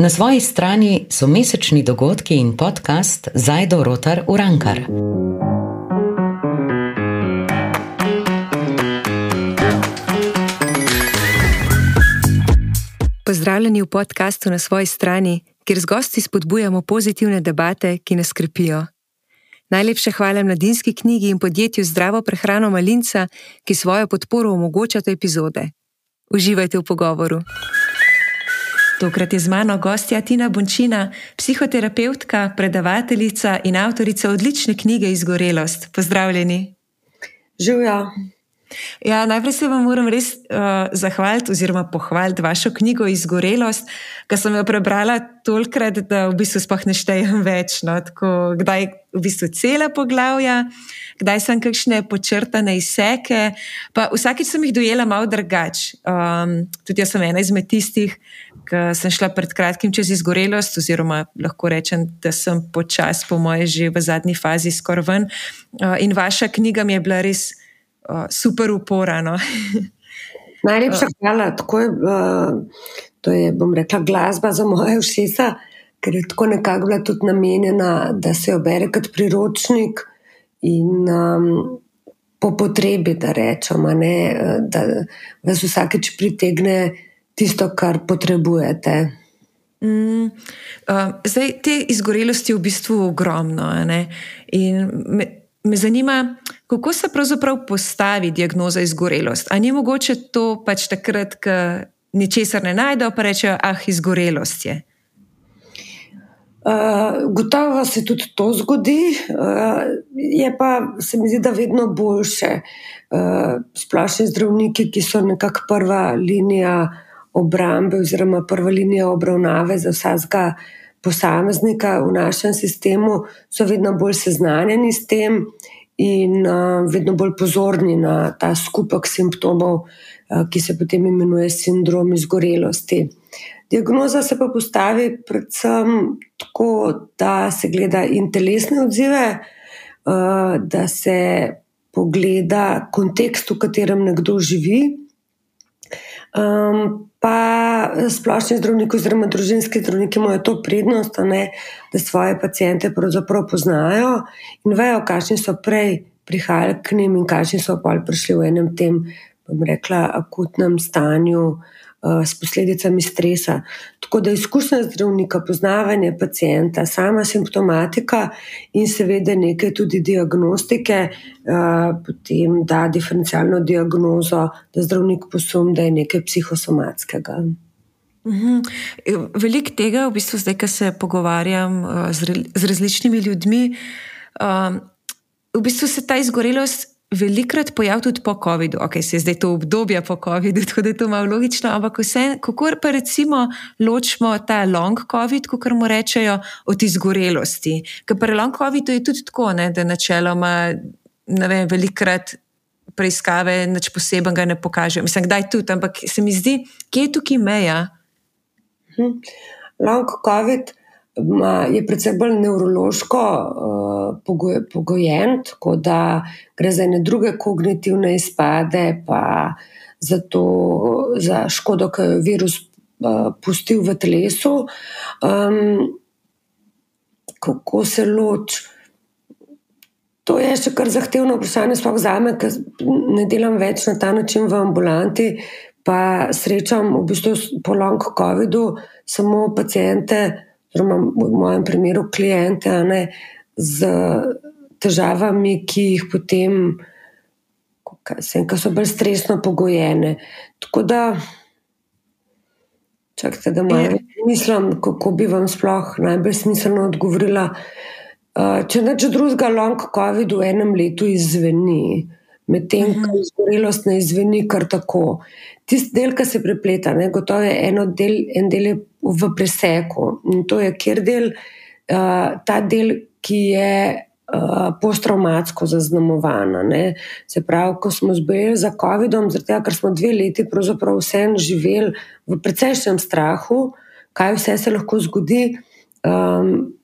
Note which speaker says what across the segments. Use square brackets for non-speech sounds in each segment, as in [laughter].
Speaker 1: Na svoji strani so mesečni dogodki in podcast Zajdo Rotar Urankar.
Speaker 2: Pozdravljeni v podkastu na svoji strani, kjer z gosti spodbujamo pozitivne debate, ki nas skrbijo. Najlepša hvala mladinski knjigi in podjetju Zdravo prehrano Malinca, ki svojo podporo omogočata epizode. Uživajte v pogovoru. Tokrat je z mano gostja Tina Bončina, psihoterapeutka, predavateljica in avtorica odlične knjige Izgorelost. Pozdravljeni.
Speaker 3: Živijo.
Speaker 2: Ja, najprej se vam moram res uh, zahvaliti, oziroma pohvaliti vašo knjigo Izgorelost, ki sem jo prebrala tolikrat, da v bistvu sploh ne štejem več. No? Tako, kdaj v bistvu cela poglavja, kdaj sem kakšne počrtane izseke. Pa vsakeč sem jih dojela malo drugače. Um, tudi jaz sem ena izmed tistih, ki sem šla pred kratkim čez izgorelost, oziroma lahko rečem, da sem počasi, po moje, že v zadnji fazi skoraj ven. Uh, in vaša knjiga mi je bila res super uporano. [laughs]
Speaker 3: Najlepša hvala. Tako je, uh, to je, bom rekla, glasba za moje všesa, ker je tako nekako bila tudi namenjena, da se jo bere kot priročnik in um, po potrebi, da rečemo, ne, da vas vsakeč pritegne tisto, kar potrebujete.
Speaker 2: Mm, uh, zdaj, te izgorelosti je v bistvu ogromno. In me, me zanima, Kako se pravzaprav postavi diagnoza izgorelost? Ali ni mogoče to pač takrat, ko ničesar ne najdejo, pa rečejo, ah, izgorelost je?
Speaker 3: Uh, gotovo se tudi to zgodi, uh, je pa se mi zdi, da vedno boljše. Uh, splošni zdravniki, ki so nekako prva linija obrambe oziroma prva linija obravnave za vsakega posameznika v našem sistemu, so vedno bolj seznanjeni s tem in uh, vedno bolj pozorni na ta skupek simptomov, uh, ki se potem imenuje sindrom izgorelosti. Diagnoza se pa postavi predvsem tako, da se gleda in telesne odzive, uh, da se pogleda kontekst, v katerem nekdo živi. Um, pa splošni zdravniki, oziroma družinski zdravniki, imajo to prednost, ne, da svoje pacijente pravzaprav poznajo in vejo, kakšni so prej prihajali k njim in kakšni so pa prišli v enem tem, bom rekla, akutnem stanju. Uh, s posledicami stresa. Tako da izkušnja zdravnika, poznavanje pacijenta, sama simptomatika in seveda nekaj tudi diagnostike, uh, potem da diferencialno diagnozo, da zdravnik posum, da je nekaj psihosomatskega.
Speaker 2: Uhum. Veliko tega, v bistvu, zdaj, ko se pogovarjam uh, z, z različnimi ljudmi, um, v bistvu se ta izgorelost velikrat pojavlja tudi po COVID-u. Ok, se je zdaj to obdobje po COVID-u, [laughs] tako da je to malo logično, ampak vse, kako pa recimo ločimo ta long COVID, kot mu rečejo, od izgorelosti. Ker pri long COVID-u je tudi tako, ne, da načeloma, ne vem, velikrat. Preiskave, nič posebnega ne pokažejo. Mislim, da je tudi, ampak se mi zdi, kje je tukaj meja.
Speaker 3: Hm. Long COVID je predvsem bolj nevrološko uh, pogojen, tako da gre za ene druge kognitivne izpade, pa za, to, za škodo, ki jo virus uh, pustil v telesu. Um, kako se loči? To je še kar zahtevno vprašanje, sploh za me, ker ne delam več na ta način v ambulanti. Pa srečam v bistvu po long COVID-u samo pacijente, oziroma v mojem primeru, klijente, ne, z težavami, ki jih potem, ki so bolj stresno pogojene. Tako da, čakajte, da malo mislim, kako bi vam sploh najbolj smiselno odgovorila. Če neč drugega, long COVID v enem letu izveni, medtem ko mhm. izgorelost ne izveni kar tako. Tisti del, ki se prepleta, ne, gotovo je del, en del je v preseku. In to je kjer del, uh, ta del, ki je uh, posttraumatsko zaznamovan. Se pravi, ko smo zbojili za COVID-om, zato ker smo dve leti pravzaprav vseeno živeli v precejšnjem strahu, kaj vse se lahko zgodi. Um,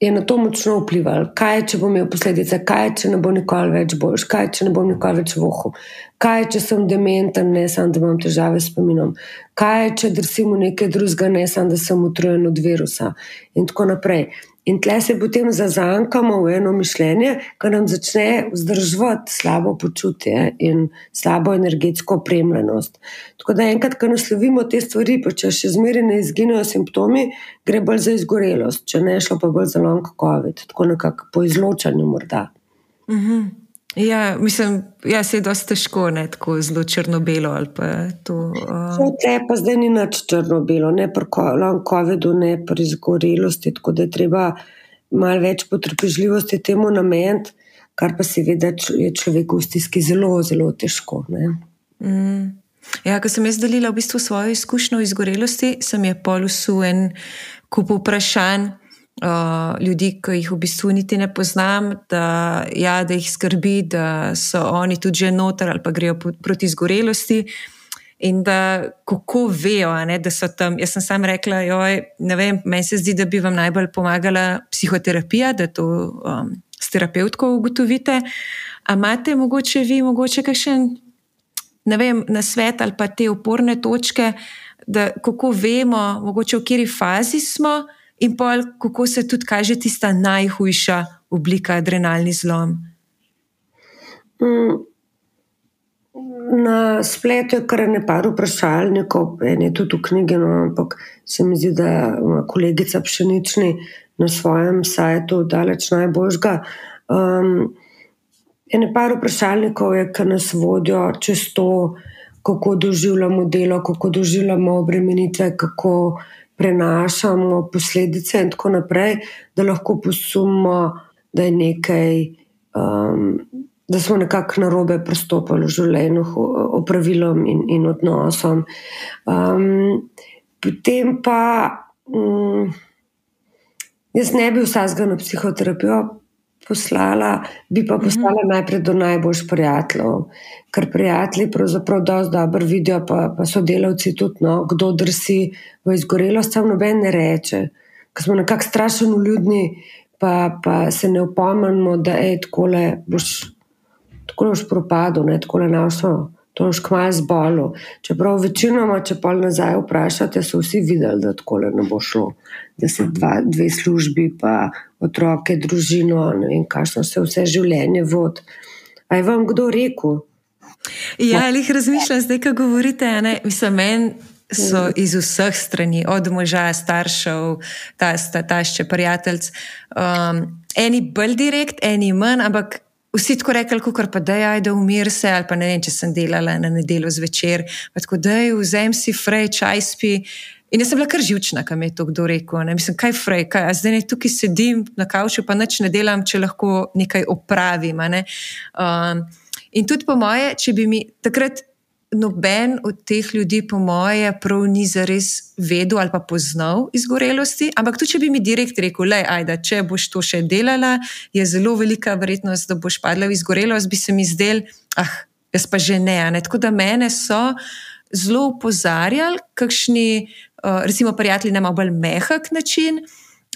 Speaker 3: je na to močno vplival. Kaj je, če bom imel posledice, kaj je, če ne bo nikoli več boljš, kaj je, če ne bom nikoli več vohu, Kaj je, če sem dementen, ne samo, da imam težave s spominom? Kaj je, če drsim v nekaj drugega, ne samo, da sem utrujen od virusa in tako naprej. In tle se potem zazankamo v eno mišljenje, ki nam začne vzdrževati slabo počutje in slabo energetsko opremljenost. Tako da enkrat, ko naslovimo te stvari, pa če še zmeraj ne izginejo simptomi, gre bolj za izgorelost, če ne šlo pa bolj za long COVID, tako nekako po izločanju morda.
Speaker 2: Uh mhm. Ja, mislim, ja, se je dosti težko, ne tako zelo črno-belo. Uh...
Speaker 3: Te pa zdaj ni nič črno-belo, ne pri COVID-u, ne pri izgorelosti. Tako da je treba malo več potrpežljivosti temu nameniti, kar pa seveda je človeku v stiski zelo, zelo težko.
Speaker 2: Mm. Ja, ko sem jaz delila v bistvu svojo izkušnjo izgorelosti, sem je polusul en kup vprašanj. Uh, ljudi, ki jih v bistvu niti ne poznam, da, ja, da jih skrbi, da so oni tudi že noter ali pa grejo proti zgorelosti. In da kako vejo, ne, da so tam. Jaz sem sam rekla, da meni se zdi, da bi vam najbolj pomagala psihoterapija, da to um, s terapeutko ugotovite. Ampak imate mogoče vi, mogoče kakšen vem, na svet ali pa te oporne točke, da kako vemo, mogoče v kateri fazi smo in pol, kako se tudi kaže tista najhujša oblika adrenalni zlom.
Speaker 3: Mm. Na spletu je kar nekaj vprašalnikov, eno je tudi v knjigi, no, ampak se mi zdi, da ima kolegica Pšenični na svojem sajtu daleč najboljšega. Um, eno par vprašalnikov je, ki nas vodijo čez to, kako doživljamo delo, kako doživljamo obremenitve, kako prenašamo posledice in tako naprej, da lahko posumimo, da je nekaj, um, da smo nekako na robe pristopili v življenju, opravilom in, in odnosom. Um, potem pa um, jaz ne bi vsega na psihoterapijo poslala, bi pa mhm. poslala najprej do najboljših prijateljev, ker prijatelji pravzaprav dosti dobro vidijo, pa, pa so delavci tudi, no, kdo drsi v izgorelost, samo noben ne reče, ker smo nekako strašno ljudni, pa, pa se ne upomnimo, da je tako le boš. Tako boš propadel, tako le našo, to boš kmalo zbolel. Čeprav večinoma, če pa nazaj vprašate, so vsi videli, da tako le ne bo šlo, da se dva, dve službi, pa otroke, družino, ne vem, kakšno se vse življenje vod. A je vam kdo rekel?
Speaker 2: Ja, ali jih razmišljate, zdaj, ko govorite, ne, mislim, meni. So mhm. iz vseh strani, od moža, staršev, ta tašče, prijatelj. Um, eni bolj direkt, eni manj, ampak vsi tako rekli, kot pa da je, da umir se, ali pa ne vem, če sem delala na nedeljo zvečer. Tako da je, vzem si frej, čaj spi. In jaz sem bila kar živčna, kam je to kdo rekel. Ne? Mislim, kaj frej, kaj, zdaj ne tukaj sedim na kavču, pa nič ne delam, če lahko nekaj opravim. Ne? Um, in tudi po moje, če bi mi takrat noben od teh ljudi, po moje, prav ni zares vedel ali pa poznal izgorelosti, ampak tudi če bi mi direkt rekel, da če boš to še delala, je zelo velika verjetnost, da boš padla v izgorelost, bi se mi zdel, ah, jaz pa že ne. ne? Tako da mene so zelo upozarjali, kakšni, uh, recimo, prijatelji na malo bolj mehak način,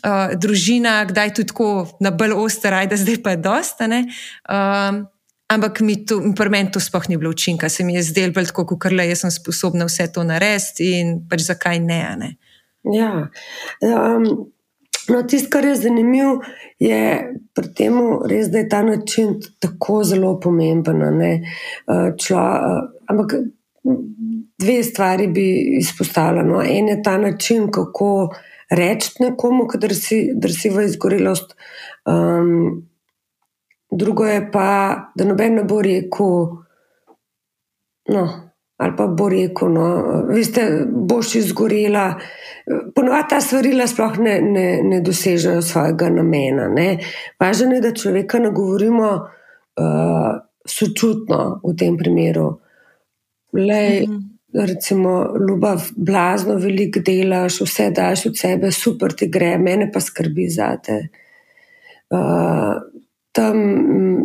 Speaker 2: uh, družina, kdaj tudi tako na bolj oster, da zdaj pa je dosta. Um, ampak mi to, pri meni to sploh ni bilo učinka, se mi je zdelo bolj tako, kot le jaz sem sposobna vse to narediti in pač zakaj ne. ne?
Speaker 3: Ja. Um... No, tisto, kar je zanimivo, je pri tem res, da je ta način tako zelo pomemben. Čla, ampak dve stvari bi izpostavila. No. En je ta način, kako reči nekomu, da si, si v izgorelost. Um, drugo je pa, da noben ne bo rekel, no, ali pa bo rekel, no, veste, boš izgorela. Ponovadi ta stvarila sploh ne, ne, ne dosežejo svojega namena. Važno je, da človeka nagovorimo uh, sočutno v tem primeru. Le, mhm. recimo, ljubav, blazno, veliko delaš, vse daš od sebe, super ti gre, mene pa skrbi za te. Uh, tam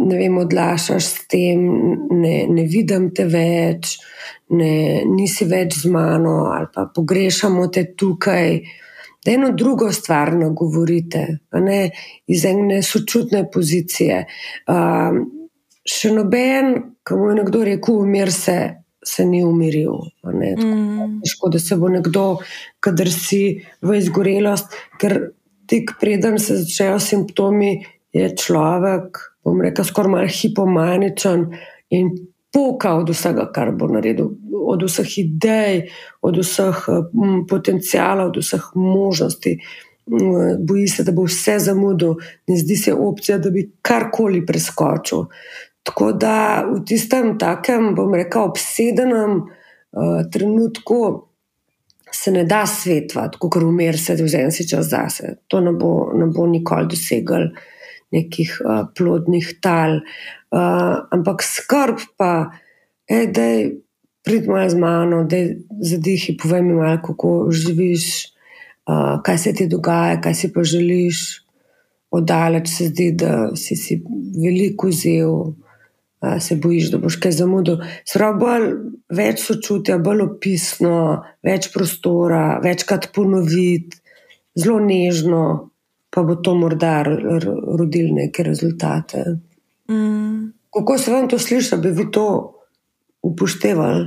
Speaker 3: ne vem, odlašaš s tem, ne, ne vidim te več, ne, nisi več z mano, ali pa pogrešamo te tukaj. Da eno drugo stvar nagovorite, ne, iz ene sočutne pozicije. Uh, še noben, ki mu je nekdo rekel, umir se, se ni umiril. Mm. Težko, da se bo nekdo, kader si v izgorelost, ker tik preden se začnejo simptomi, je človek, bom rekel, skoraj malo hipomaničen in poka od vsega, kar bo naredil, od vseh idej, od vseh um, potencijalov, od vseh možnosti. Boji se, da bo vse zamudil, ne zdi se opcija, da bi karkoli preskočil. Tako da v tistem takem, bom rekel, obsedenem uh, trenutku se ne da svetovati, kot umir se, vzemi si čas zase. To ne bo, ne bo nikoli dosegel nekih uh, plodnih tal. Uh, ampak skrb pa, da je pridmo z mano, da je zadihi, povej mi malo, kako živiš, uh, kaj se ti dogaja, kaj si pa želiš. Odaleč se zdi, da si si veliko vzel se bojiš, da boš kaj zamudil. Srabo bolj več sočutja, bolj opisno, več prostora, večkrat ponoviti, zelo nežno, pa bo to morda rodilo neke rezultate. Mm. Kako se vam to sliši, bi vi to upoštevali?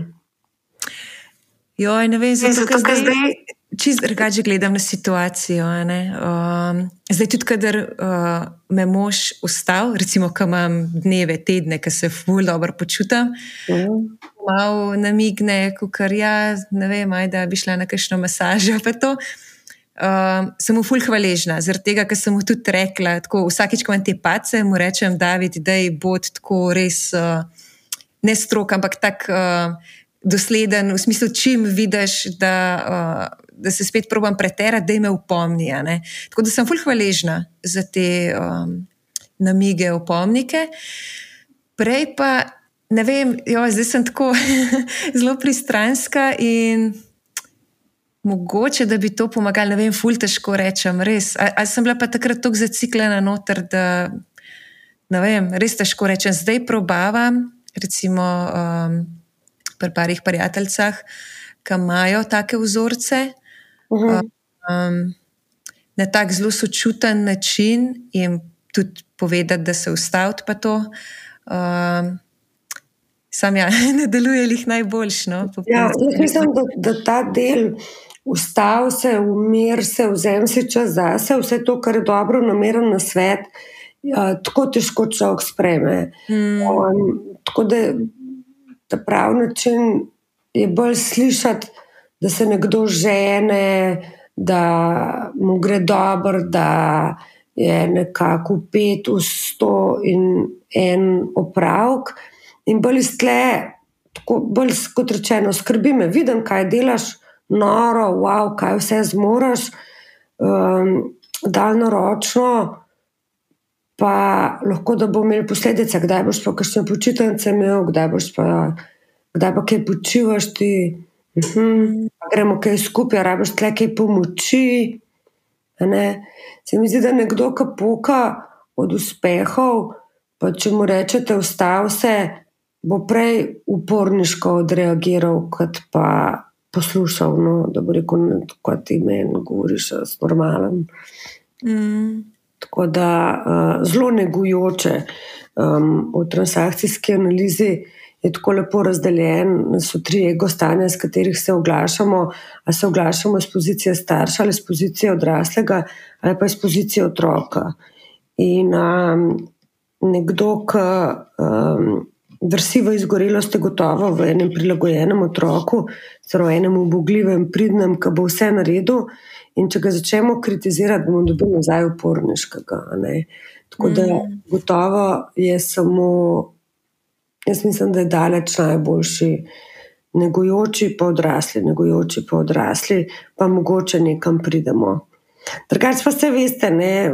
Speaker 2: Jo, ne vem, zato, zdaj, zdaj čist drugače gledam na situacijo. Um, zdaj, tudi kader uh, me mož ustal, recimo, ko imam dneve, tedne, ki se fulj dobro počutim, mm. malo namigne, kar ja, ne vem, aj, da bi šla na kakšno masažo. Uh, sem mu fulj hvaležna, zaradi tega, ker sem mu tudi rekla, tako vsakič, ko imam te pace, mu rečem, David, da je bod tako res uh, ne strok, ampak tako. Uh, dosleden, v smislu, čim vidiš, da, uh, da se spet probujem preterati, da me upomni. Tako da sem fulh hvaležna za te um, namige, upomnike. Prej pa ne vem, jo, zdaj sem tako [laughs] zelo pristranska in. Mogoče, da bi to pomagalo, ne vem, ful težko rečem, res. Ali sem bila pa takrat tako zaciklena noter, da ne vem, res težko rečem. Zdaj probavam, recimo. Um, pri parih prijateljicah, ki imajo take vzorce. Uh -huh. um, na tak zelo sočuten način jim tudi povedati, da se ustaviti pa to. Um, Sam ja, [laughs] ne deluje jih najboljš. No,
Speaker 3: ja, mislim, da, da ta del, ustavi se, umir se, vzem si čas za se, vse to, kar je dobro, nameren na svet, ja, tako težko človek spreme. Hmm. Um, tako da ta pravi način je bolj slišati, da se nekdo žene, da mu gre dobro, da je nekako pet v sto in en opravek. In bolj iz tle, tako bolj kot rečeno, skrbi me, vidim, kaj delaš, noro, wow, kaj vse zmoraš, um, daljnoročno pa lahko da bo imel posledice, kdaj boš pa kakšne počitnice imel, kdaj boš pa, kdaj pa kaj počivaš ti. Uhum. Gremo kaj skupaj, rabiš tle kaj pomoči. Se mi zdi, da nekdo, ki poka od uspehov, pa če mu rečete, ustav se, bo prej uporniško odreagiral, kot pa poslušal, no, da bo rekel, kot ti meni govoriš, normalen. Mm. Tako da uh, zelo negujoče um, v transakcijski analizi je tako lepo razdeljen, da so tri ego stanja, s katerih se oglašamo. Ali se oglašamo iz pozicije starša, ali iz pozicije odraslega, ali pa iz pozicije otroka. In um, nekdo, ki um, vrsi v izgorelosti, gotovo v enem prilagojenem otroku, celo enem ubogljivem, pridnem, ki bo vse naredil. In če ga začnemo kritizirati, bomo dobili nazaj uporniškega. Tako da mm. gotovo je samo, jaz mislim, da je daleč najboljši, negojoči pa odrasli, negojoči pa odrasli, pa mogoče nekam pridemo. Drugač pa se veste, ne,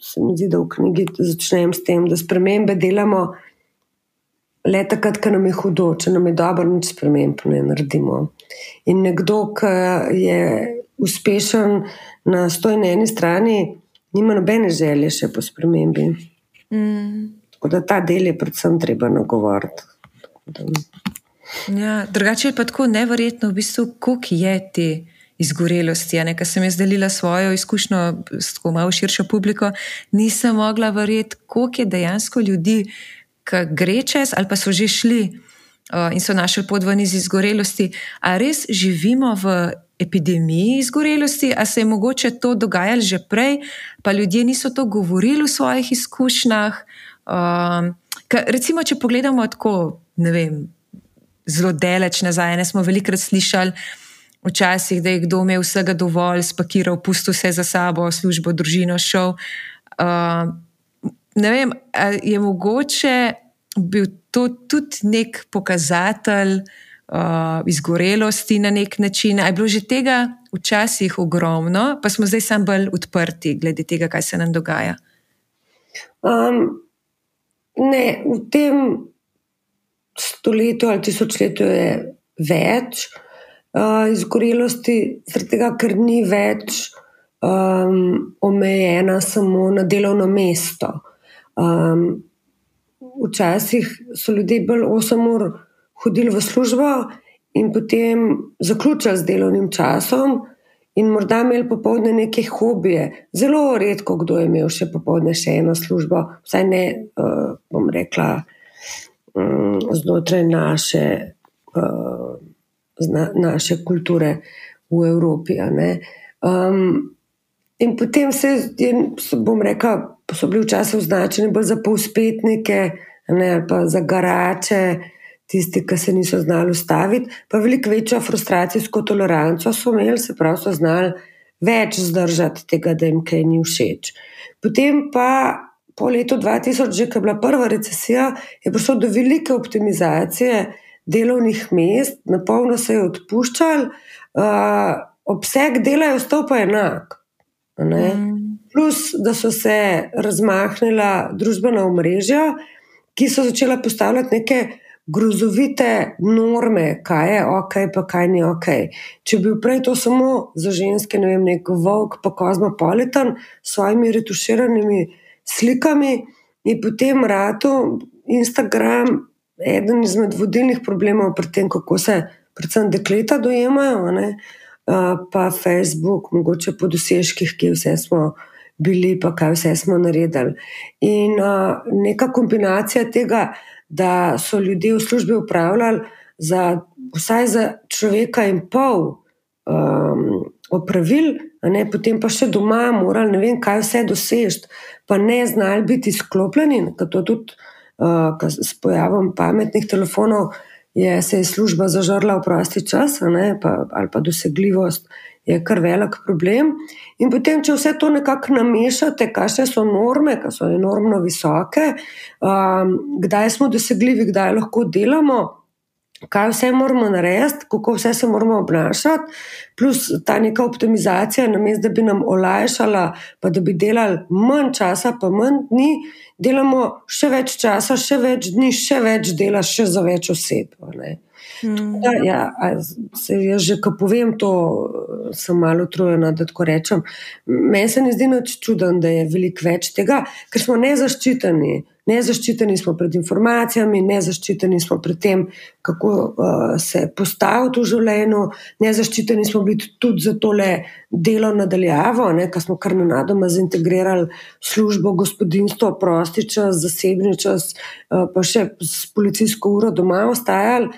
Speaker 3: se mi zdi, da v knjigi začnem s tem, da spremembe delamo. Le takrat, ko nam je hudo, če nam je dobro, nič sprememb ne naredimo. In nekdo, ki je uspešen na stoj na eni strani, nima nobene želje še po spremembi. Mm. Tako da ta del je predvsem treba nagovoriti.
Speaker 2: Ja, drugače je pa tako nevrjetno, v bistvu, koliko je ti izgorelosti. Ker sem jaz delila svojo izkušnjo s tako malo širšo publiko, nisem mogla verjeti, koliko je dejansko ljudi, ki gre čez, ali pa so že šli uh, in so našli pot ven iz izgorelosti. A res živimo v epidemiji izgorelosti, a se je mogoče to dogajalo že prej, pa ljudje niso to govorili v svojih izkušnjah. Um, ka, recimo, če pogledamo tako, ne vem, zelo daleč nazaj, ne smo velikokrat slišali. Včasih, da je kdo imel vsega dovolj, spakiral, pustil vse za sabo, službo, družino, šel. Uh, ne vem, je mogoče bil to tudi nek pokazatelj uh, izgorelosti na nek način. Je bilo že tega včasih ogromno, pa smo zdaj samo bolj odprti glede tega, kaj se nam dogaja.
Speaker 3: Um, ne, v tem stoletju ali tisočletju je več uh, izgorelosti, tega, ker ni več um, omejena samo na delovno mesto. Um, včasih so ljudje bolj 8 ur hodili v službo in potem zaključili z delovnim časom, in morda imeli popoldne neke hobije. Zelo redko kdo je imel še popoldne še eno službo, vsaj ne, uh, bom rekla, um, znotraj naše, uh, zna, naše kulture v Evropi. Um, in potem se je, bom rekla, so bili včasih označeni bolj za povspetnike, ne, pa za garače, tisti, ki se niso znali ustaviti, pa veliko večjo frustracijsko toleranco so imeli, se pravi, so znali več zdržati tega, da jim kaj ni všeč. Potem pa po letu 2000, že ko je bila prva recesija, je prišlo do velike optimizacije delovnih mest, na polno se je odpuščal, uh, obseg dela je ostal pa enak. Mm. Plus, da so se razmahnila družbena omrežja, ki so začela postavljati neke grozovite norme, kaj je ok, pa kaj ni ok. Če bi bil prej to samo za ženske, ne vem, nek volk, pa kozmopolitan s svojimi retuširanimi slikami, in potem rado Instagram, eden izmed vodilnih problemov pri tem, kako se predvsem dekleta dojemajo, ne? pa Facebook, mogoče po dosežkih, ki vse smo bili, pa kaj vse smo naredili. In uh, neka kombinacija tega, da so ljudje v službi upravljali za vsaj za človeka in pol um, opravil, ne, potem pa še doma morali ne vem, kaj vse dosežeti, pa ne znali biti izklopljeni, ker to tudi uh, s pojavom pametnih telefonov. Je, se je služba zažrla v prosti čas, ne, pa, ali pa dosegljivost je kar velik problem. In potem, če vse to nekako namešate, kakšne so norme, ki so enormno visoke, um, kdaj smo dosegljivi, kdaj lahko delamo. Kaj vse moramo narediti, kako vse se moramo obnašati, plus ta neka optimizacija, namesto da bi nam olajšala, pa da bi delali manj časa, pa manj dni, delamo še več časa, še več dni, še več dela, še za več oseb. Mm. Da, ja, se jaz že, ko povem to, sem malo utrujena, da tako rečem. Meni se ne zdi nič čuden, da je veliko več tega, ker smo nezaščiteni. Nezaščiteni smo pred informacijami, nezaščiteni smo pred tem, kako uh, se postaviti v življenju, nezaščiteni smo bili tudi za tole delo nadaljavo, ker smo kar na nadoma zintegrirali službo, gospodinstvo, prosti čas, zasebni čas, uh, pa še s policijsko uro doma ostajali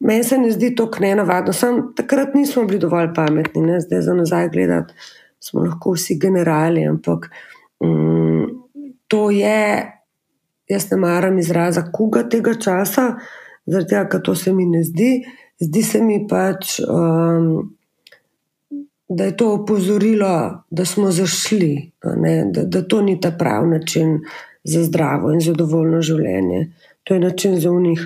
Speaker 3: meni se ne zdi to krenavadno. Sam takrat nismo bili dovolj pametni, ne? zdaj za nazaj gledati, smo lahko vsi generali, ampak um, to je, jaz ne maram izraza kuga tega časa, zaradi tega, ker to se mi ne zdi. Zdi se mi pač, um, da je to opozorilo, da smo zašli, da, da to ni ta pravi način za zdravo in zadovoljno življenje. To je način za unih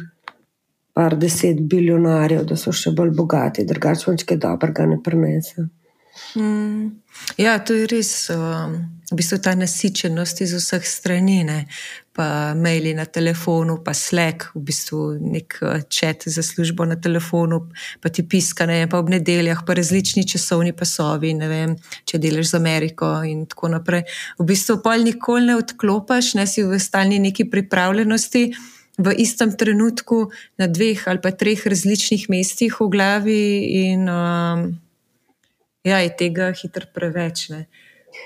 Speaker 3: par deset bilijonarjev, da so še bolj bogati, drugače pač kaj dobrega ne prenese.
Speaker 2: Mm. Ja, to je res. Um, v bistvu ta nasičenost iz vseh strani, ne? pa maili na telefonu, pa slek, v bistvu nek čet za službo na telefonu, pa ti piskane, pa ob nedeljah, pa različni časovni pasovi, ne vem, če delaš z Ameriko in tako naprej. V bistvu pol nikoli ne odklopaš, ne si v stalni neki pripravljenosti v istem trenutku na dveh ali pa treh različnih mestih v glavi, in um, ja, je tega hitro preveč. Ne.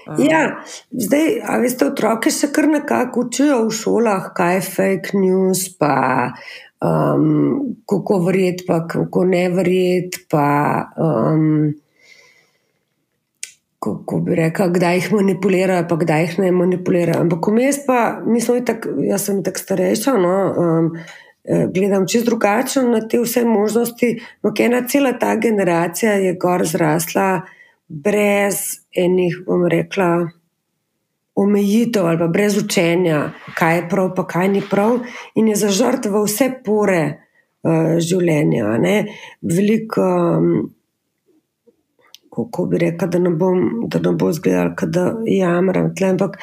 Speaker 3: Uh. Ja, zdaj, a veste, otroke še kar nekako učijo v šolah, kaj je fake news, pa um, kako verjeti, pa kako ne verjeti. Pa, um, kako bi rekel, kdaj jih manipulirajo, pa kdaj jih ne manipulirajo. Ampak, jaz pa, mislim, jaz sem tako starejša. No, um, Gledam čez drugače na te vse možnosti. No, ena cela ta generacija je gor zrasla brez enih, bom rekla, omejitev ali brez učenja, kaj je prav, pa kaj ni prav, in je zažrt v vse pore uh, življenja. Veliko, um, kako bi rekel, da ne bom, da ne bo izgledal, da jamram tle, ampak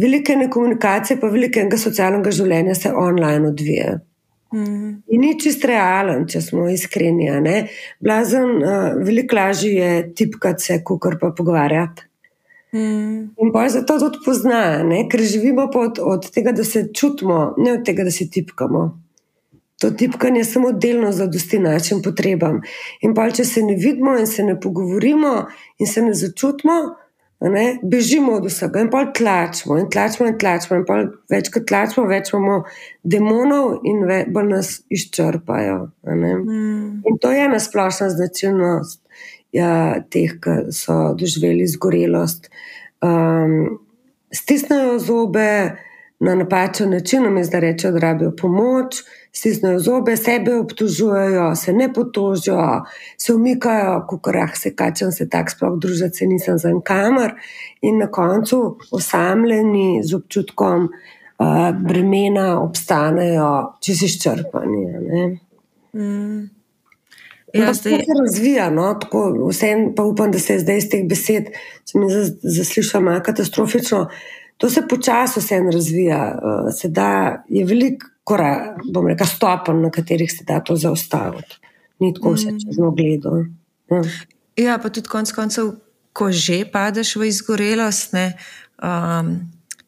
Speaker 3: velike komunikacije, pa velikega socialnega življenja se online odvija. Mm. In ni čist realen, če smo iskreni. Blazen, uh, veliko lažje je tipkati se, kot pa pogovarjati. Mm. In pa je zato tudi pozna, ne? ker živimo od, od tega, da se čutimo, ne od tega, da se tipkamo. To tipkanje samo delno zadosti našim potrebam. In pa če se ne vidimo in se ne pogovorimo in se ne začutimo, ne? bežimo od vsega in pa tlačimo in tlačimo in tlačimo. In pa več kot tlačimo, več imamo demonov in bolj nas izčrpajo. Mm. In to je ena splošna značilnost ja, teh, ki so doživeli zgorelost. Um, stisnejo zobe na napačen način, je zdaj reči, da rabijo pomoč, stisnejo zobe, sebe obtužujejo, se ne potožijo, se umikajo, kako rah se kačem, se tako sploh družiti, se nisem za kamer, in na koncu osamljeni z občutkom uh, bremena obstanejo, če si izčrpani. Mm. Ja, zdaj... Se razvija, no? tako vsem pa upam, da se zdaj iz teh besed, če mi zaslišam, katastrofično. To se počasi vse razvija, uh, se da je veliko kora, bom rekel, stopenj, na katerih se da to zaustaviti. Ni tako vse mm. čezno gledo.
Speaker 2: Ja. ja, pa tudi konec koncev, ko že padeš v izgorelost. Ne, um,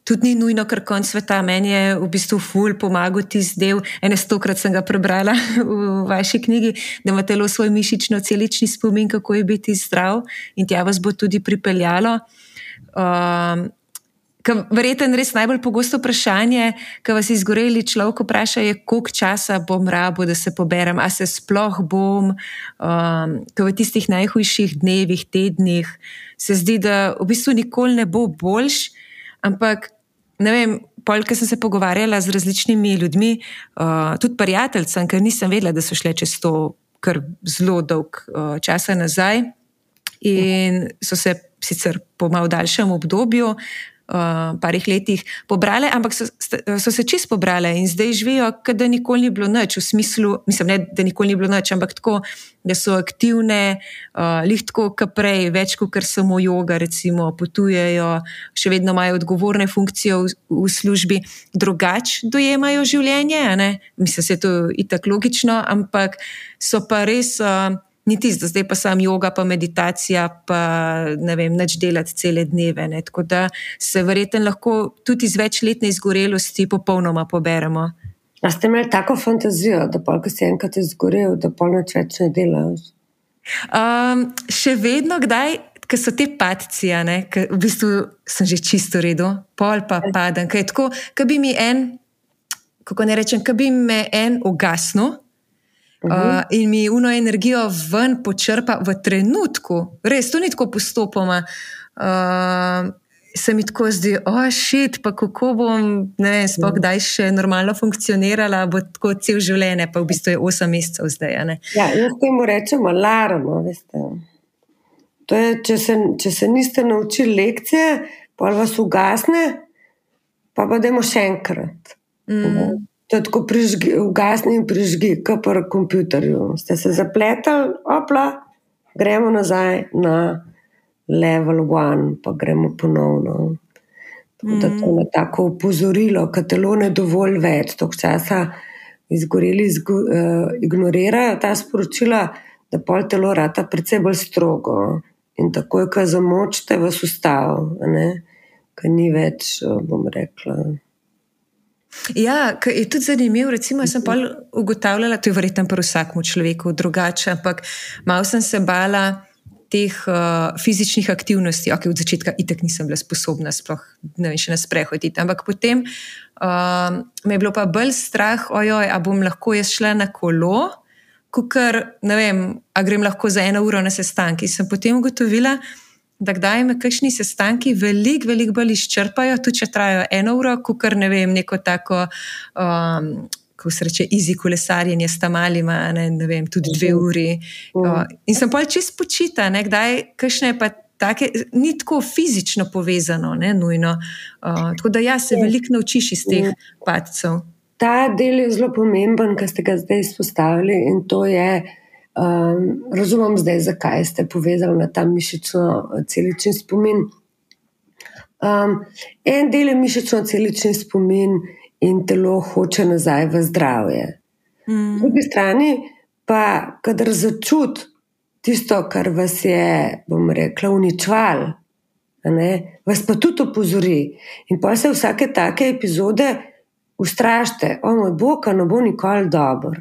Speaker 2: tudi ni nujno, ker konc sveta. Meni je v bistvu ful pomagal ti zdaj. Ene stokrat sem ga prebrala [laughs] v vaši knjigi, da ima telo svoj mišično-celični spomin, kako je biti zdrav in tja vas bo tudi pripeljalo. Um, Verjetno je res najbolj pogosto vprašanje, ki vas izgoreli človek vpraša, je, koliko časa bom rabo, da se poberem, a se sploh bom, um, ker v tistih najhujših dnevih, tednih se zdi, da v bistvu nikoli ne bo boljš, Ampak, ne vem, polk sem se pogovarjala z različnimi ljudmi, uh, tudi prijateljem, ker nisem vedela, da so šle čez to kar zelo dolg uh, čas nazaj. In so se sicer po malo daljšem obdobju, uh, parih letih pobrale, ampak so, so se čist pobrale in zdaj živijo, da nikoli ni bilo noč, v smislu, mislim, ne, da nikoli ni bilo noč, ampak tako, da so aktivne, uh, lihtko, kot prej, več kot samo joga, recimo, potujejo, še vedno imajo odgovorne funkcije v, v službi, drugače dojemajo življenje. Mislim, da je to itak logično, ampak so pa res. Uh, ni tisto, zdaj pa sam yoga, pa meditacija, pa ne vem, več delati cele dneve. Ne. Tako da se verjetno lahko tudi iz večletne izgorelosti popolnoma poberemo.
Speaker 3: A ste imeli tako fantazijo, da pa, ko si enkrat izgorel, da pa noč več ne delaš?
Speaker 2: Um, še vedno, kdaj, ko so te patici, v bistvu sem že čisto redo, pol pa padem. Kaj je tako, da bi mi en, kako ne rečem, da bi me en ugasnil. Uh, in mi uno energijo ven počrpa v trenutku, res, to ni tako postopoma. Uh, se mi tako zdi, ošit, oh, pa kako bom, ne sploh kdaj še normalno funkcionirala, bo tako cel življenje, pa v bistvu je 8 mesecev zdaj.
Speaker 3: Ja, jaz temu rečem alarm. Je, če, se, če se niste naučili lekcije, pa vas ugasne, pa pa dajmo še enkrat. Mm. To je tako prižgi, ugasni in prižgi, kot pri komputerju. Ste se zapletali, opla, gremo nazaj na level one, pa gremo ponovno. Tako da to je tako upozorilo, da telo ne dovolj več, toliko časa izgoreli, izgo, uh, ignorirajo ta sporočila, da pol telo rata predvsej bolj strogo. In tako je, ko zamočite, vas ustavi, ker ni več, uh, bom rekla.
Speaker 2: Ja, je tudi zanimivo. Recimo, sem pa ugotavljala, da je verjetno pri vsakem človeku drugače, ampak malo sem se bala teh uh, fizičnih aktivnosti, ok, od začetka itek nisem bila sposobna, sploh ne vem, še na sprehod ampak potem uh, me je bilo pa bolj strah, ojoj, a bom lahko jaz šla na kolo, ker ne vem, a grem lahko za eno uro na sestanki. Sem potem ugotovila, da kdaj me kakšni sestanki veliko, veliko bolj izčrpajo, tudi če trajajo eno uro, ker ne vem, neko tako. Um, Ko se reče, izi kolesarjenje s tam ali ima, ne, ne vem, tudi dve mhm. uri. Uh, in sem pa čist počita, ne, kdaj, kakšne pa take, ni tako fizično povezano, ne, nujno. Uh, tako da ja, se veliko naučiš iz teh padcev.
Speaker 3: Ta del je zelo pomemben, kar ste ga zdaj izpostavili in to je. Um, razumem zdaj, zakaj ste povezali na ta mišično-celični spomin. Um, en del je mišično-celični spomin in telo hoče nazaj v zdravje. Mm. Po drugi strani pa, kadar začut tisto, kar vas je, bom rekla, uničval, vas pa tudi opozori. In pa se vsake take epizode ustrašite, o moj bog, no bo nikoli dobro.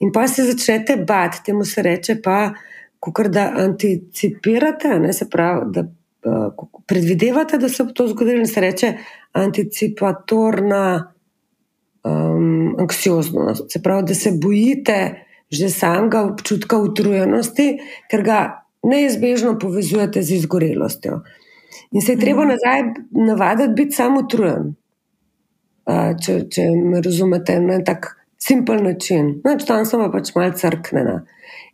Speaker 3: In pa se začnete bati, temu se reče pa, kukor, da anticipirate, ne, se pravi, da uh, predvidevate, da se bo to zgodilo, in se reče anticipatorna um, anksioznost. Se pravi, da se bojite že samega občutka utrujenosti, ker ga neizbežno povezujete z izgorelostjo. In se je treba mhm. nazaj navaditi biti samo utrujen. Uh, če, če me razumete, na tak simpel način. Noč tam sem pač malo crknena.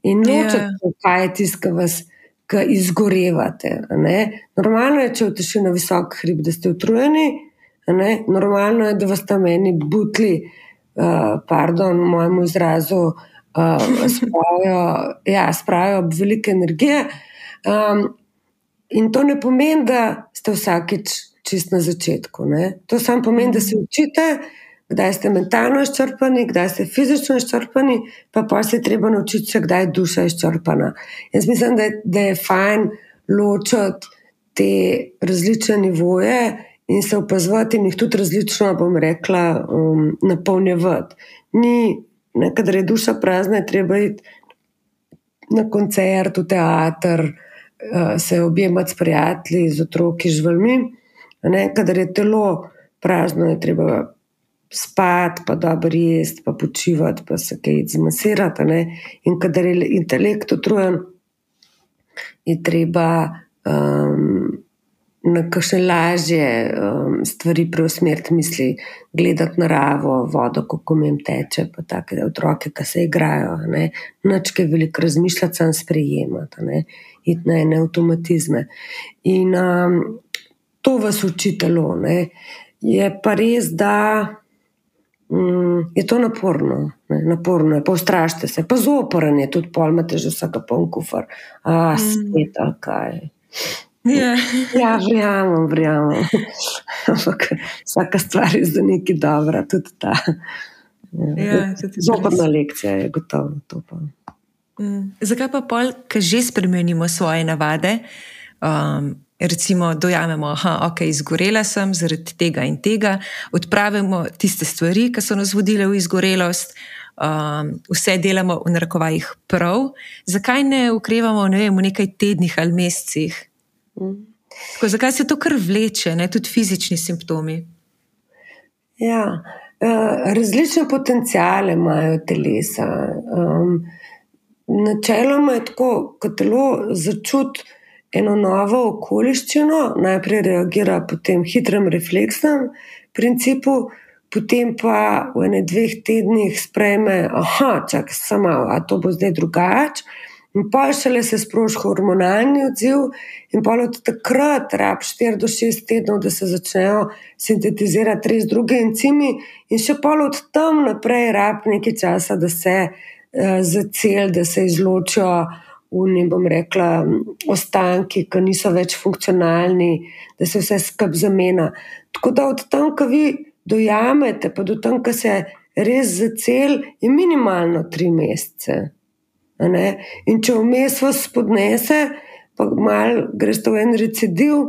Speaker 3: In noče, yeah. Ja. kaj je tisto, kar vas ka izgorevate. Normalno je, če vtešite na visok hrib, da ste utrujeni, normalno je, da vas tam meni butli, uh, pardon, mojemu izrazu, uh, spravijo, ja, spravijo ob velike energije. Um, in to ne pomeni, da ste vsakič čist na začetku. Ne? To samo pomeni, da se učite kdaj ste mentalno izčrpani, kdaj ste fizično izčrpani, pa pa se je treba naučiti, še kdaj je duša izčrpana. Jaz mislim, da je, da je fajn ločiti te različne nivoje in se opazovati in jih tudi različno, bom rekla, um, napolnjevati. Ni, kadar je duša prazna, je treba iti na koncert, v teater, uh, se objemati s prijatelji, z otroki, živalmi. Kadar je telo prazno, je treba spati, pa dobro jesti, pa počivati, pa se kaj zmasirati. Ne? In kadar je intelekt utrujen, je treba um, na kakšne lažje um, stvari preusmeriti misli, gledati naravo, vodo, kako jim teče, pa take otroke, ki se igrajo. Nočke veliko razmišljati, sam sprejemati, iti na ene avtomatizme. In um, to vas učitelo. Je pa res, da Mm, je to naporno, ne, naporno je, postrašite se, pa zoporen je tudi pol, imate že vsak poln kufr, a mm. spet ali kaj.
Speaker 2: Yeah. [laughs]
Speaker 3: Ja, verjamem, verjamem. [laughs] Ampak vsaka stvar je za neki dobra, tudi ta. Ja, Zoprna lekcija je gotovo to.
Speaker 2: Mm. Zakaj pa pol, ki že spremenimo svoje navade, um, recimo, dojamemo, da okay, je izgorela sem zaradi tega in tega, odpravimo tiste stvari, ki so nas vodile v izgorelost, um, vse delamo v narekovajih prav. Zakaj ne ukrevamo ne vem, v nekaj tednih ali mesecih? Mm. Tako, zakaj se to kar vleče, ne? tudi fizični simptomi?
Speaker 3: Ja, uh, različne potencijale imajo telesa. Um, načeloma je tako, da telo začuti eno novo okoliščino, najprej reagira po tem hitrem refleksnem principu, potem pa v ene dveh tednih sprejme, da čak samo, a to bo zdaj drugače. In pa šele se sproži hormonalni odziv, in pa od takrat rab 4 do 6 tednov, da se začnejo sintetizirati res druge encimi, in še pol od tam naprej rab nekaj časa, da se uh, za cel, da se izločijo uni, bom rekla, ostanki, ki niso več funkcionalni, da se vse skupaj zamena. Tako da od tam, ko vi dojamete, pa do tam, ko se res za cel, je minimalno tri mesece. In če vmes vas spodnese, pa malo greš v en recidiv,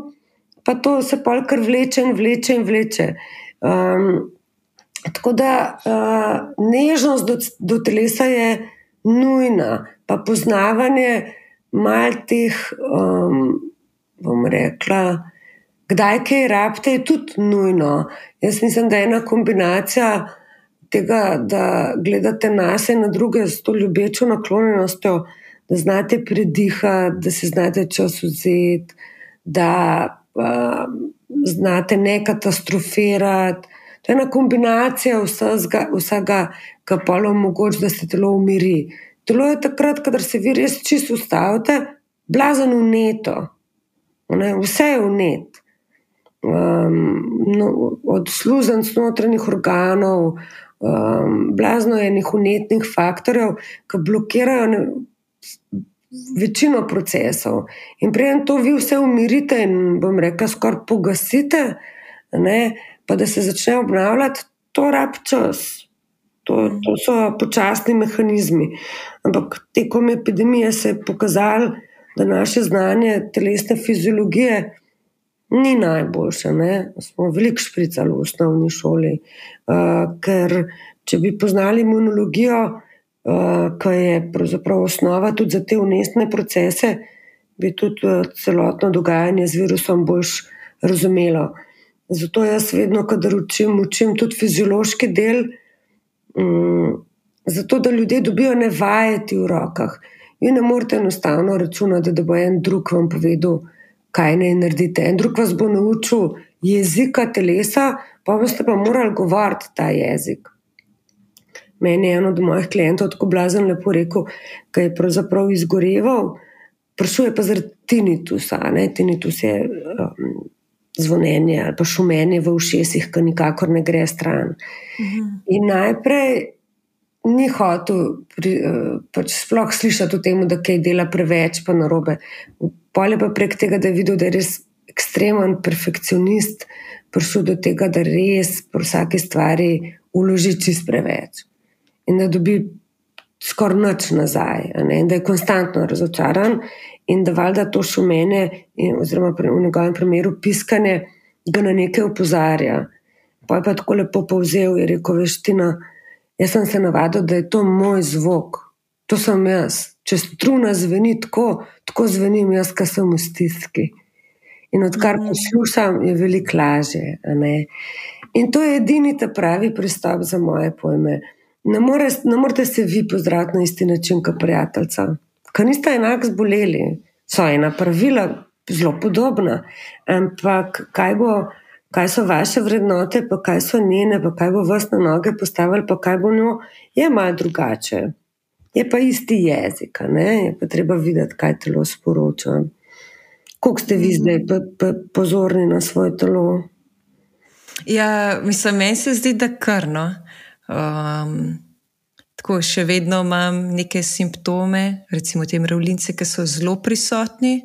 Speaker 3: pa to se pa kar vleče in vleče in vleče. Um, tako da uh, nežnost do, do telesa je nujna pa poznavanje mal teh, um, bom rekla, kdaj kaj rabite, je tudi nujno. Jaz mislim, da je ena kombinacija tega, da gledate nas in na druge s to ljubečo naklonjenostjo, da znate predihati, da se znate čas vzeti, da um, znate ne katastrofirati. To je ena kombinacija vsega, vsega kar pa omogoča, da se telo umiri. Telo je takrat, ko se vi res čisto ustavite, blazen v neto, vse je v net. Um, no, od služenc notranjih organov, um, blazno je nekih unetnih faktorjev, ki blokirajo ne, večino procesov. In prej to vi vse umirite in bom rekel, skoraj pogasite, ne, pa da se začne obnavljati, to rab čas. To, to so počasni mehanizmi. Ampak tekom epidemije se je pokazalo, da naše znanje telesne fiziologije ni najboljše. Ne? Smo veliko špricali v osnovni šoli, uh, ker če bi poznali imunologijo, uh, ki je pravzaprav osnova tudi za te umestne procese, bi tudi uh, celotno dogajanje z virusom boljš razumelo. Zato jaz vedno, kadar učim, učim tudi fiziološki del, um, zato da ljudje dobijo ne vajeti v rokah. Vi ne morete enostavno računati, da bo en drug vam povedal, kaj naj naredite. En drug vas bo naučil jezika telesa, pa boste pa morali govoriti ta jezik. Meni je eno od mojih klientov tako blazen lepo rekel, da je pravzaprav izgoreval, sprašuje pa zaradi tinitusa. Ne? Tinitus je um, zvonjenje ali pa šumenje v ušesih, ki nikakor ne gre stran. Mhm. In najprej ni hotel pri, uh, pač sploh slišati o tem, da kaj dela preveč, pa narobe. Polje pa prek tega, da je videl, da je res ekstremen perfekcionist, prišel do tega, da res pri vsaki stvari uloži čist preveč in da dobi skoraj noč nazaj, in da je konstantno razočaran, in da valjda to šumenje, oziroma v njegovem primeru piskanje, ga na nekaj opozarja. Pa je pa tako lepo povzel, je rekel: Veština. Jaz sem se navadil, da je to moj zvok, to sem jaz. Če struna zveni tako, tako zvenim jaz, ki sem v stiski. In odkar mhm. poslušam, je veliko lažje. In to je edini ta pravi pristop za moje pojme. Ne, more, ne morete se vi pozdraviti na isti način kot prijateljica, ker niste enako zboleli. So ena pravila zelo podobna, ampak kaj bo kaj so vaše vrednote, pa kaj so njene, pa kaj bo vas na noge postavili, pa kaj bo njo, je malo drugače. Je pa isti jezik, ne? je pa treba videti, kaj telo sporoča. Kako ste vi zdaj pa, pa pozorni na svoje telo?
Speaker 2: Ja, mislim, meni se zdi, da krno. Um, tako še vedno imam neke simptome, recimo te mravljince, ki so zelo prisotni,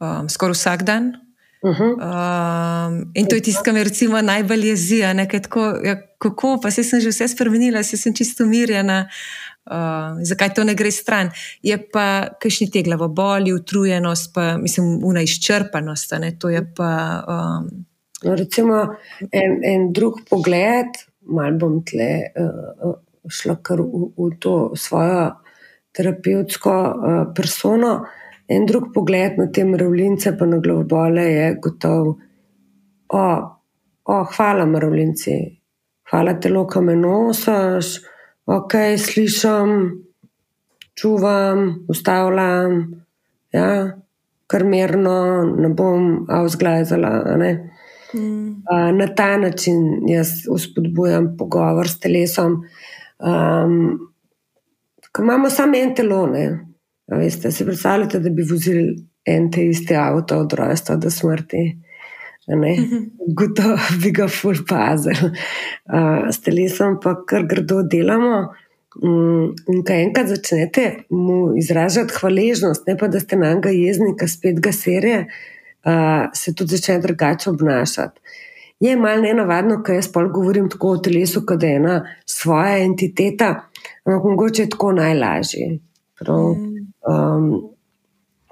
Speaker 2: um, skoraj vsak dan, Uh -huh. um, in to je tisto, kar me recimo najbolj jezi. Ja, kako pa se sem že vse spremenila, se sem čisto umirjena, uh, zakaj to ne gre stran. Je pa kakšni te glavoboli, utrujenost, pa mislim, una izčrpanost. Ne, to je pa. Um,
Speaker 3: no, recimo en, en drug pogled, malo bom tle uh, šla kar v, v to svojo terapevtsko uh, persono. En drug pogled na te mravljince, pa na glavobole, je gotovo, o, o, hvala, mravljinci, hvala telo, ki me nosiš, ok, slišim, čuvam, ustavljam, ja, kar mirno, ne bom avzglazala. Mm. Na ta način jaz uspodbujam pogovor s telesom. Um, imamo samo en telo, ne? Veste, si predstavljate, da bi vozili en te iste avto od rojstva do smrti? Gotovo bi ga ful pazil. Uh, s telesom pa kar grdo delamo. Um, in kaj enkrat začnete mu izražati hvaležnost, ne pa da ste na njega jezni, ki spet ga serije, uh, se tudi začne drugače obnašati. Je malo ne navadno, kaj jaz pol govorim tako o telesu, kot da je ena svoja entiteta, ampak mogoče je tako najlažje. Prav, um,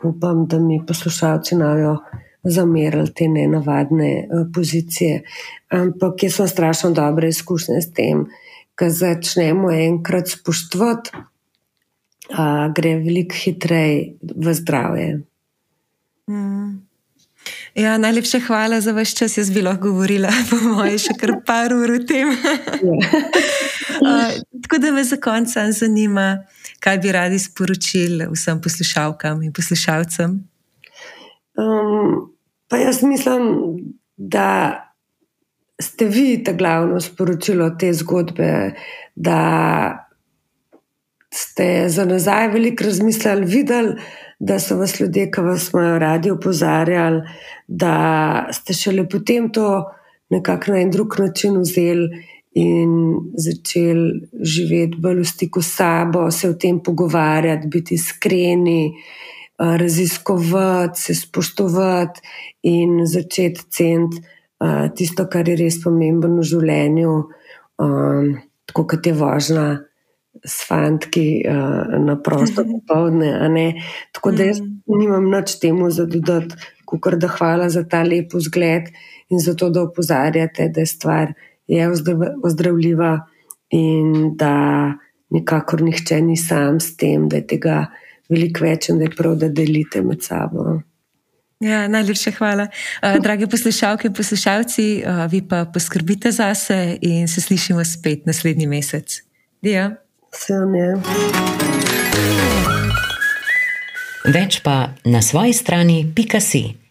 Speaker 3: upam, da mi poslušalci navijo zamerali te nenavadne uh, pozicije. Ampak jaz sem strašno dobre izkušnje s tem, da začnemo enkrat spoštovati uh, gre veliko hitreje v zdravje.
Speaker 2: Mm. Ja, najlepša hvala za vaš čas. Jaz bi lahko govorila, [laughs] po mojem, še kar par ur o tem. [laughs] uh, tako da me za konec zanima, kaj bi radi sporočili vsem poslušalkam in poslušalcem.
Speaker 3: Um, pa jaz mislim, da ste vi ta glavno sporočilo te zgodbe, da ste za nazaj veliko razmislili, videli, da so vas ljudje, ki vas imajo radi, opozarjali, da ste šele potem to nekako na en drug način vzeli in začeli živeti bolj v stiku s sabo, se o tem pogovarjati, biti iskreni. Eh, raziskovati, se spoštovati in začeti ceniti uh, tisto, kar je res pomembno v življenju, um, kot je važna s fantki uh, na prosto popoldne. Tako da jaz mhm. nimam nič temu za dodati, kot da hvala za ta lep vzgled in za to, da opozarjate, da je stvar je ozdravljiva in da nikakor nihče ni sam s tem, da je tega veliko več in da je prav, da delite med sabo.
Speaker 2: Ja, najlepša hvala. Uh, drage poslušalke in poslušalci, uh, vi pa poskrbite za se in se slišimo spet naslednji mesec. Dio.
Speaker 1: Več pa na svoji strani, pika si.